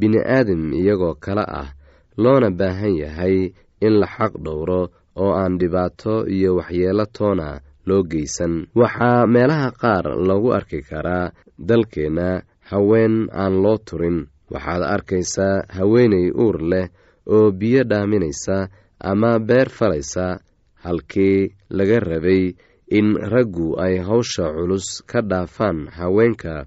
bini-aadam iyagoo kale ah loona baahan yahay in la xaq dhowro oo aan dhibaato iyo waxyeelo toona loo geysan. Waxaa meelaha qaar lagu arki karaa dalkeenna haween aan loo turin. Waxaad arkaysaa haweeney uur leh oo biyo dhaaminaysa ama beer falaysa halkii laga rabay in raggu ay hawsha culus ka dhaafaan haweenka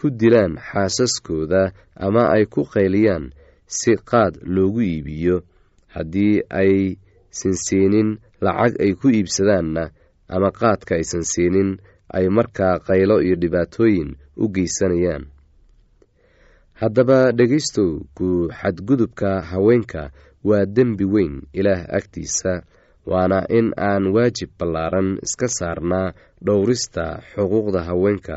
ku dilaan xaasaskooda ama ay ku qayliyaan si qaad loogu iibiyo. Haddii aysan siinin lacag ay ku iibsadaanna ama qaadka aysan siinin ay markaa qaylo iyo dhibaatooyin u geysanayaan. Haddaba dhegaystow ku xadgudubka haweenka waa dembi weyn ilaah agtiisa waana in aan waajib ballaaran iska saarnaa dhowrista xuquuqda haweenka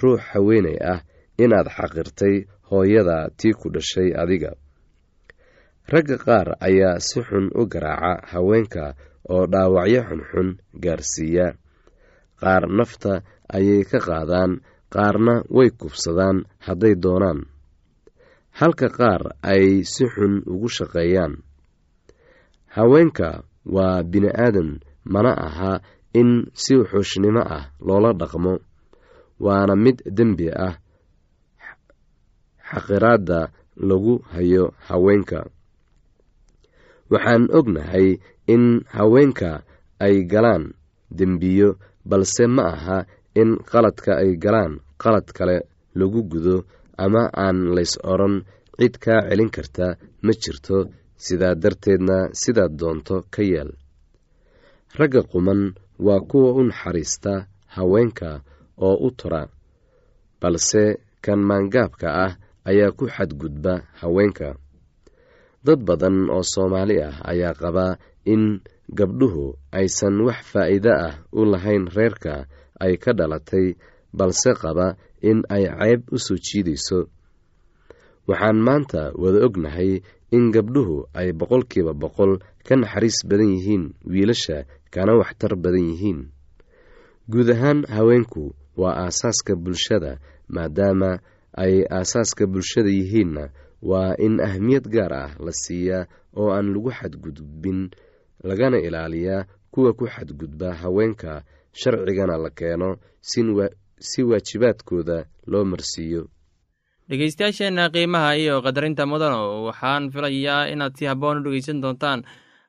ruux haweenay ah inaad xaqirtay hooyada tii ku dhashay adiga. Ragga qaar ayaa si xun u garaaca haweenka oo dhaawacyo xunxun gaarsiiya. Qaar nafta ayay ka qaadaan qaarna way kubsadaan hadday doonaan. Halka qaar ay si xun ugu shaqeeyaan. Haweenka waa bini-aadan mana aha in si wuxuushnimo ah loola dhaqmo waana mid dembi ah. Xaqiraadda lagu hayo haweenka. Waxaan ognahay in haweenka ay galaan dembiyo balse ma aha in qaladka ay galaan qalad kale lagu gudo ama aan lays odran. Cid kaa celin karta ma jirto sidaa darteedna sidaad doonto ka yeel ragga quman waa kuwa u naxariista haweenka oo u tura balse kan maangaabka ah ayaa ku xadgudba haweenka. Dad badan oo soomaali ah ayaa qabaa in gabdhuhu aysan wax faa'iido ah u lahayn reerka ay ka dhalatay balse qaba in ay ceyb u soo jiidayso. Waxaan maanta wada ognahay in gabdhuhu ay boqolkiiba boqol ka naxariis badan yihiin wiilasha kana waxtar badan yihiin. Guud ahaan haweenku waa aasaaska bulshada maadaama ay aasaaska bulshada yihiinna waa in ahmiyad gaar ah la siiyaa oo aan lagu xadgudbin lagana ilaaliyaa kuwa ku xadgudba haweenka sharcigana la keeno si waajibaadkooda loo marsiiyo. Dhegeystayaasheenna qiimaha iyo qadarinta mudano waxaan filayaa inaad si habboon u dhegeysan doontaan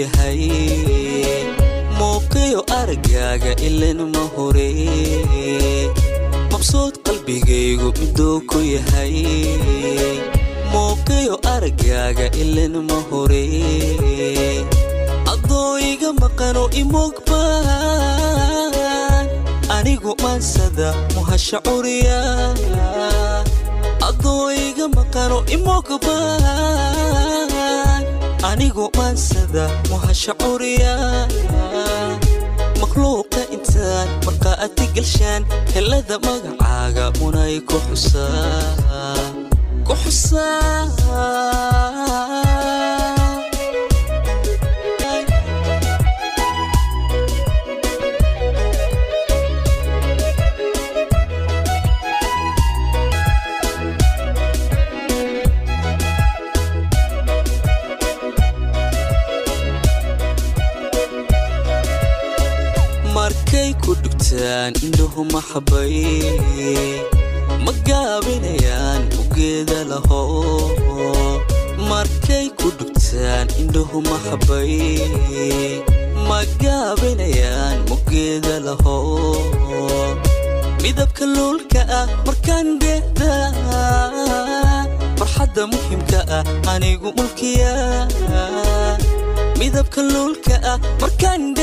yahay. Muuqiyo aragaaga ilan ma hore. Mabsuud qalbigaygu miduu ku yahay. Muuqiyo aragaaga ilan ma hore. Adoo iga maqano imogbaan anigu maansada muhasha curiya. Adoo iga maqano imogbaan anigu maansada muhasha curiya makhluuqa intaan markaa ati galshaan helada magacaaga munay ku xusaa ku dhugtaan indhuhu maxabay ma gaabinayaan ugeeda laho markay ku dhugtaan indhuhu maxabay ma gaabinayaan mugeeda laho midabka luulka ah markaan deehda farxadda muhimka ah anigu mulkiya midabka luulka ah markaan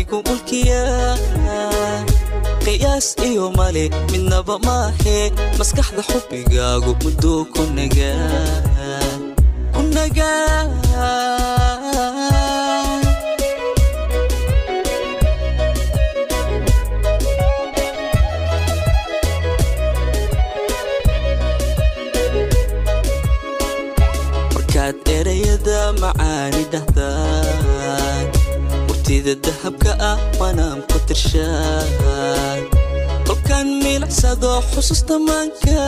anigu mulkiya qiyaas iyo male midnaba maahee maskaxda xubbigaagu mudduu ku nagaa erayada macaani dhahdaan murtida dahabka ah wanaam ku tirshaan kolkaan milicsado xusuusta maanka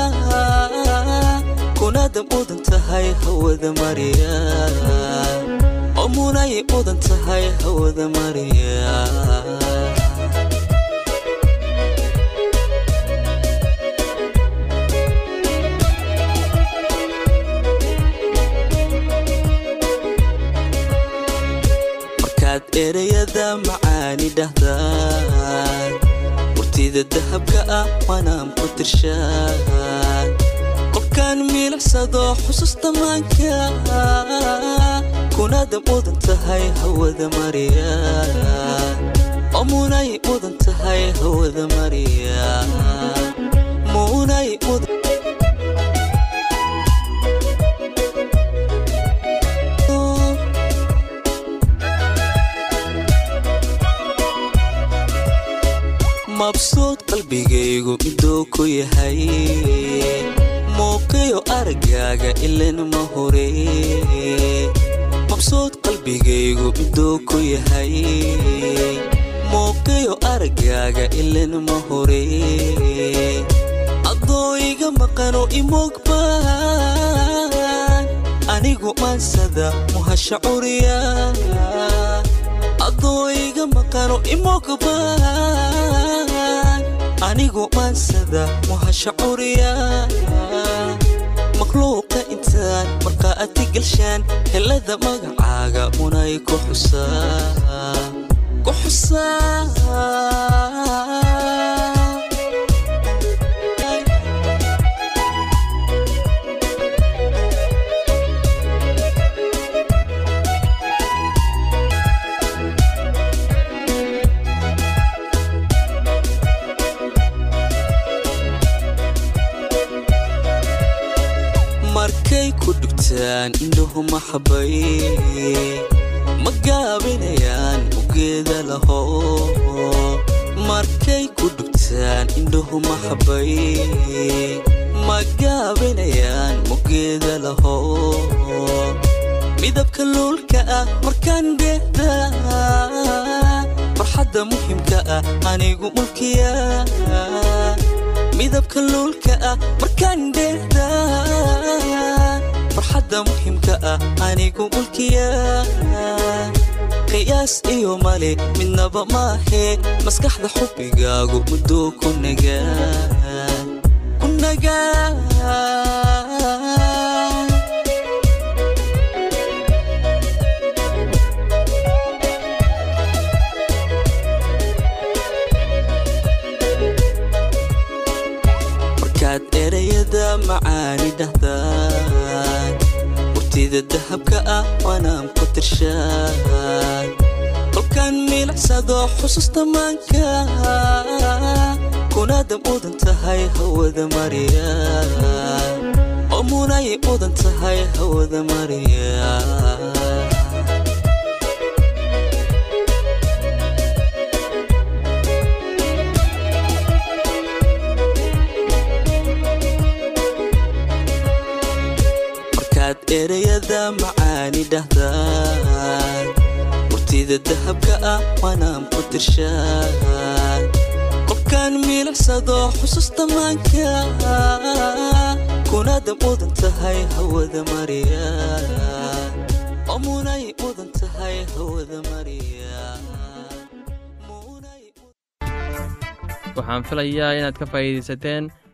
kunaada mudan tahay hawada mariya oo munay mudan tahay hawada mariya erayada macaani dhahdaan murtida dahabka ah wanaam ku tirshaan kolkaan milicsado xusuusta maanka kunaada mudan tahay hawada mariya oo munay mudan tahay hawada mariya mabsuud qalbigaygu miduu ku yahay. Muuqiyo aragaaga ilan ma hore. Mabsuud qalbigaygu miduu ku yahay. Muuqiyo aragaaga ilan ma hore. Adoo iga maqano imogbaan anigu maansada muhasha adoo iga maqano imogabaan anigu maansada muhasha curiya makhluuqa intaan markaa adi galshaan helada magacaaga unay ku xusaa ku dhugtaan indhuhu maxabay ma gaabinayaan ugeeda laho. Markay ku dhugtaan indhuhu maxabay ma gaabinayaan mugeeda laho. Midabka luulka ah markaan geeda farxadda muhimka ah anigu mulkiya midabka luulka ah markaan dheeda farxadda muhimka ah. Anigu mulkiya qiyaas iyo male midnaba maahe maskaxda xubbigaagu muddoo ku nagaa erayada macaani dhahdaan murtida dahabka ah waanaan ku tirshaan. Kolkaan miilicsado xusuusta maanka kunaada mudan tahay hawada mariya oo munay mudan tahay hawada mariya erayada macaani dhahdaan. Murtida dahabka ah waanaan ku tirshaan. Kolkaan miilicsado xusuusta maanka kunaada mudan tahay hawada mariya. Waxaan filayaa inaad ka faa'iidaysateen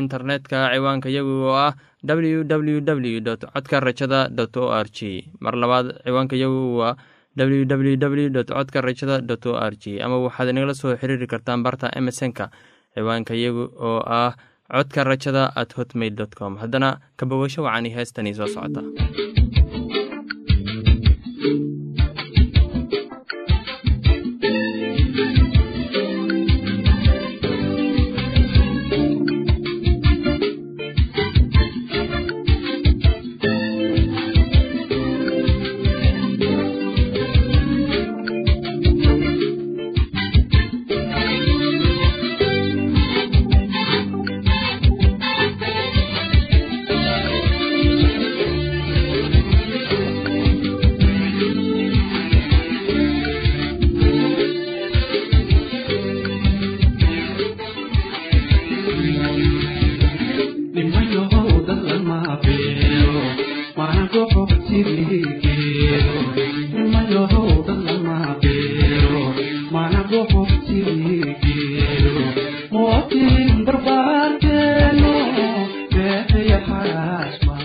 internetka ciwaanka yagu oo ah www codka rajada o r g mar labaad ciwaanka yagu waa www codka rajada o r g ama waxaad inagala soo xiriiri kartaan barta emesonka ciwaanka yagu oo ah codka rajada at hotmail com. Haddana kabawasho wacani heestanii soo socota your heart.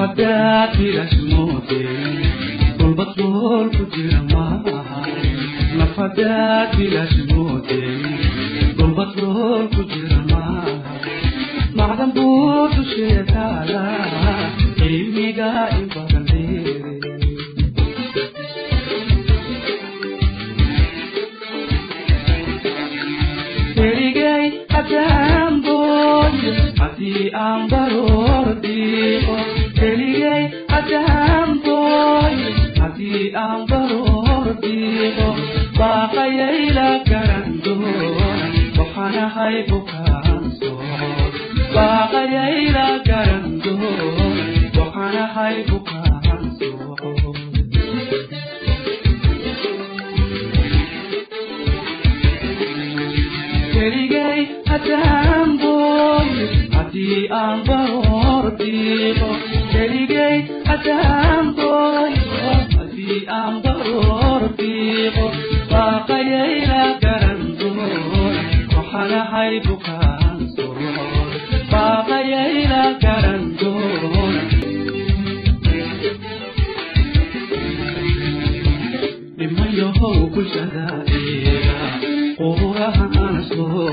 fadhaad ilaashu moode walba sool ku jira maaha la fadhaad ilaashu moode walba sool ku jira maaha macdan buu dusheeda taala cilmiga in badan dheere erigay adaan booy haddii aan baroor dhiiqo keligay ajaantoy haddii aan baroor diiqo baaqayayla garan doona waxaanahay bukaansoon baaqayayla garan doona waxaanahay bukaansoon keligay ajaantoy haddii aan baroordiibo keligay xasaandoy haddii aan baroordiibo baaqayayna garandoy waxanahay bukaansoy baaqayayna garandoy dhimayahow bulshada iiga qurahaan soo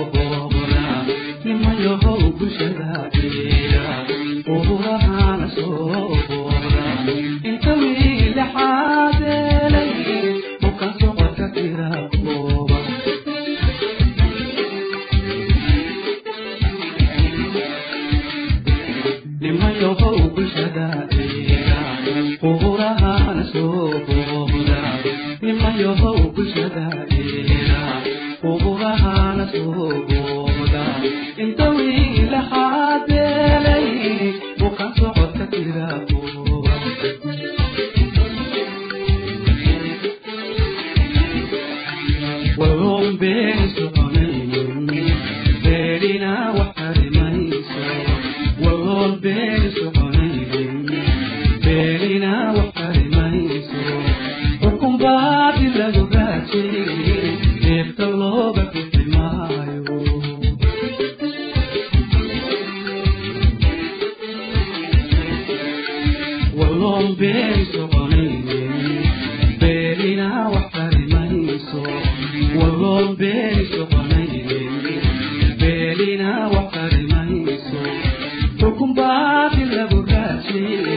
ذنوبهم ذعر مما يضوء Yeah.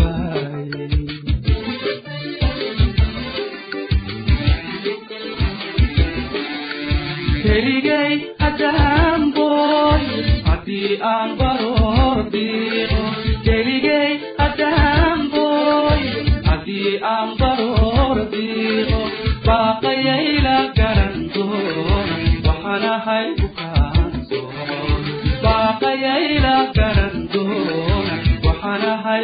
keligay haddaan booy haddii aan baroor diiqo keligay haddaan booy haddii aan baroor diiqo baaqayayla garan doona waxaan ahay bukaansoon baaqayayla garan doona waxaan ahay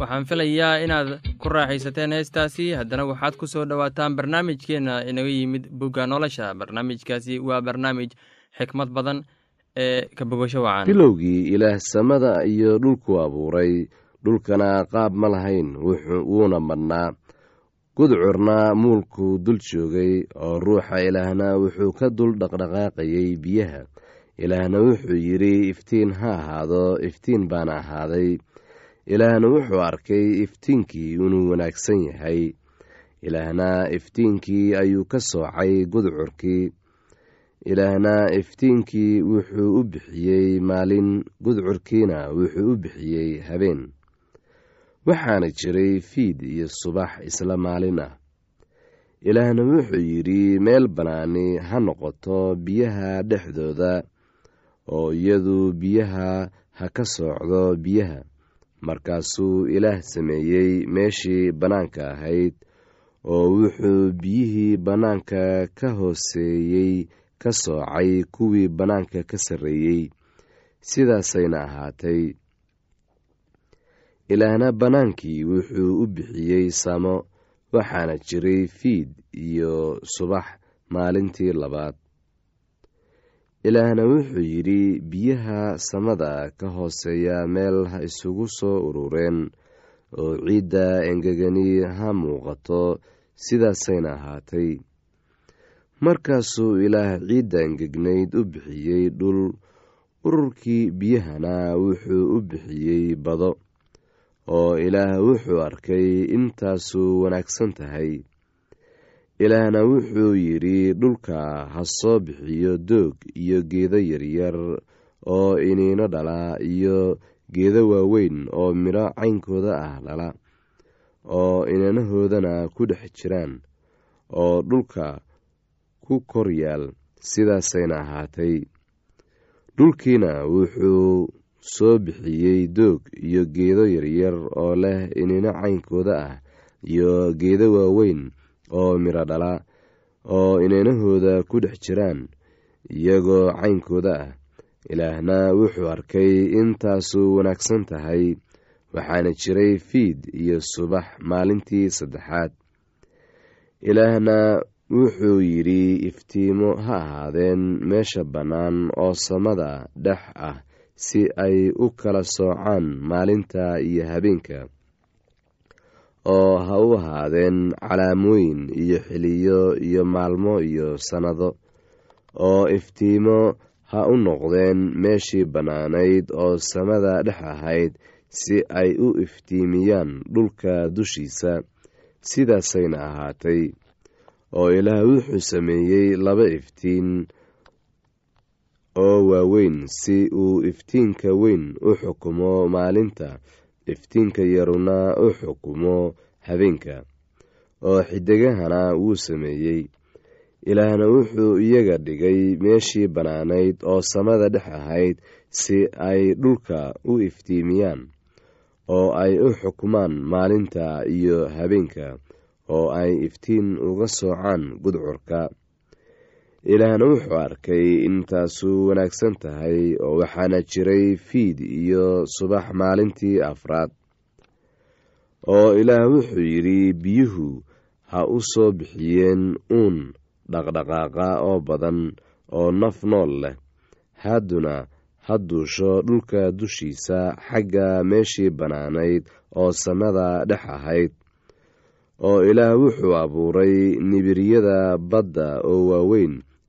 waxaan filayaa inaad ku raaxaysateen heestaasi. Haddana waxaad ku soo dhowaataan barnaamijkeenna inaga yimid bugga nolosha. Barnaamijkaasi waa barnaamij xikmad badan ee ka bogasho wacan. Bilowgii ilaah samada iyo dhulku abuuray. Dhulkana qaab ma lahayn wuuna madhnaa gudcurna muulkuu dul joogay oo ruuxa ilaahna wuxuu ka dul dhaqdhaqaaqayay biyaha. Ilaahna wuxuu yidhi iftiin ha ahaado iftiin baana ahaaday ilaahna wuxuu arkay iftiinkii inuu wanaagsan yahay. Ilaahna iftiinkii ayuu ka soocay gudcurkii. Ilaahna iftiinkii wuxuu u bixiyey maalin gudcurkiina wuxuu u bixiyey habeen. Waxaana jiray fiid iyo subax isla maalin ah. Ilaahna wuxuu yidhi meel bannaani ha noqoto biyaha dhexdooda oo iyadu biyaha ha ka soocdo biyaha markaasuu ilaah sameeyey meeshii bannaanka ahayd oo wuxuu biyihii bannaanka ka hooseeyey ka soocay kuwii bannaanka ka sarreeyey. Sidaasayna ahaatay. Ilaahna bannaankii wuxuu u bixiyey samo waxaana jiray fiid iyo subax maalintii labaad ilaahna wuxuu yidhi biyaha samada ka hooseeya meel ha isugu soo urureen oo ciidda engegani ha muuqato sidaasayna ahaatay. Markaasuu ilaah ciidda engegnayd u bixiyey dhul ururkii biyahana wuxuu u bixiyey bado oo ilaah wuxuu arkay intaasuu wanaagsan tahay ilaahna wuxuu yidhi dhulka ha soo bixiyo doog iyo geedo yaryar oo iniino dhala iyo geedo waaweyn oo midho caynkooda ah dhala oo inanahoodana ku dhex jiraan oo dhulka ku kor yaal sidaasayna ahaatay. Dhulkiina wuxuu soo bixiyey doog iyo geedo yaryar oo leh iniino caynkooda ah iyo geedo waaweyn oo midho dhala oo inanahooda ku dhex jiraan iyagoo caynkooda ah. Ilaahna wuxuu arkay intaasu wanaagsan tahay waxaana jiray fiid iyo subax maalintii saddexaad. Ilaahna wuxuu yidhi iftiimo ha ahaadeen meesha bannaan oo samada dhex ah si ay u kala soocaan maalinta iyo habeenka oo ha u ahaadeen calaamooyin iyo xiliyo iyo maalmo iyo sannado oo iftiimo ha u noqdeen meeshii bannaanayd oo samada dhex ahayd si ay u iftiimiyaan dhulka dushiisa sidaasayna ahaatay oo ilaah wuxuu sameeyey laba iftiin oo waaweyn si uu iftiinka weyn u xukumo maalinta iftiinka yaruna u xukumo habeenka. Oo xidigahana wuu sameeyey. Ilaahna wuxuu iyaga dhigay meeshii bannaanayd oo samada dhex ahayd si ay dhulka u iftiimiyaan oo ay u xukumaan maalinta iyo habeenka oo ay iftiin uga soocaan gudcurka ilaahna wuxuu arkay intaasu wanaagsan tahay oo waxaana jiray fiid iyo subax maalintii afraad oo ilaah wuxuu yidhi biyuhu ha u soo bixiyeen uun dhaqdhaqaaqa oo badan oo naf nool leh. Hadduna ha duusho dhulka dushiisa xagga meeshii bannaanayd oo samada dhex ahayd. Oo ilaah wuxuu abuuray nibiryada badda oo waaweyn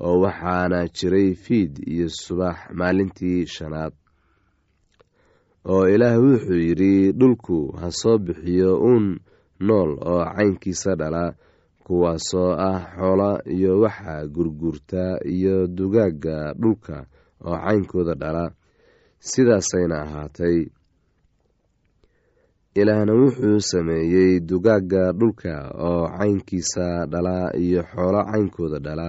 oo waxaana jiray fiid iyo subax maalintii shanaad. Oo ilaah wuxuu yidhi dhulku ha soo bixiyo uun nool oo caynkiisa dhala kuwaasoo ah xoola iyo waxa gurguurta iyo dugaagga dhulka oo caynkooda dhala. Sidaasayna ahaatay. Ilaahna wuxuu sameeyey dugaagga dhulka oo caynkiisa dhala iyo xoolo caynkooda dhala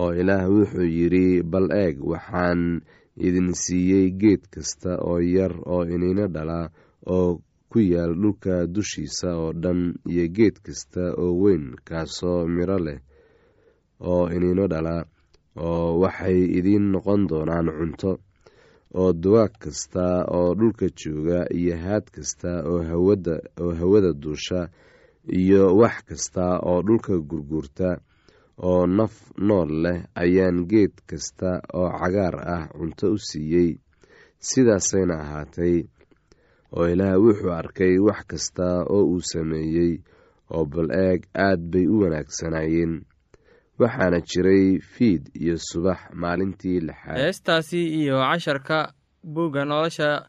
oo ilaah wuxuu yidhi bal eeg waxaan idin siiyey geed kasta oo yar oo iniino dhala oo ku yaal dhulka dushiisa oo dhan iyo geed kasta oo weyn kaasoo miro leh oo iniino dhala oo waxay idiin noqon doonaan cunto oo dugaag kasta oo dhulka jooga iyo haad kasta oo hawada oo hawada duusha iyo wax kasta oo dhulka gurguurta oo naf nool leh ayaan geed kasta oo cagaar ah cunto u siiyey. Sidaasayna ahaatay oo ilaah wuxuu arkay wax kasta oo uu sameeyey oo bal eeg aad bay u wanaagsanaayeen. Waxaana jiray fiid iyo subax maalintii lixaad. Heestaasi iyo casharka buugga nolosha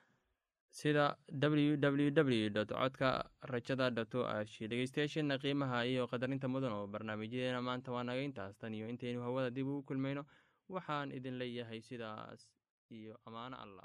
sida www codka rajada r g dhegeystayaasheena qiimaha iyo qadarinta mudan oo barnaamijyadeena maanta waa naga intaas. Tan iyo intaynu hawada dib ugu kulmayno waxaan idin leeyahay sidaas iyo ammaano allah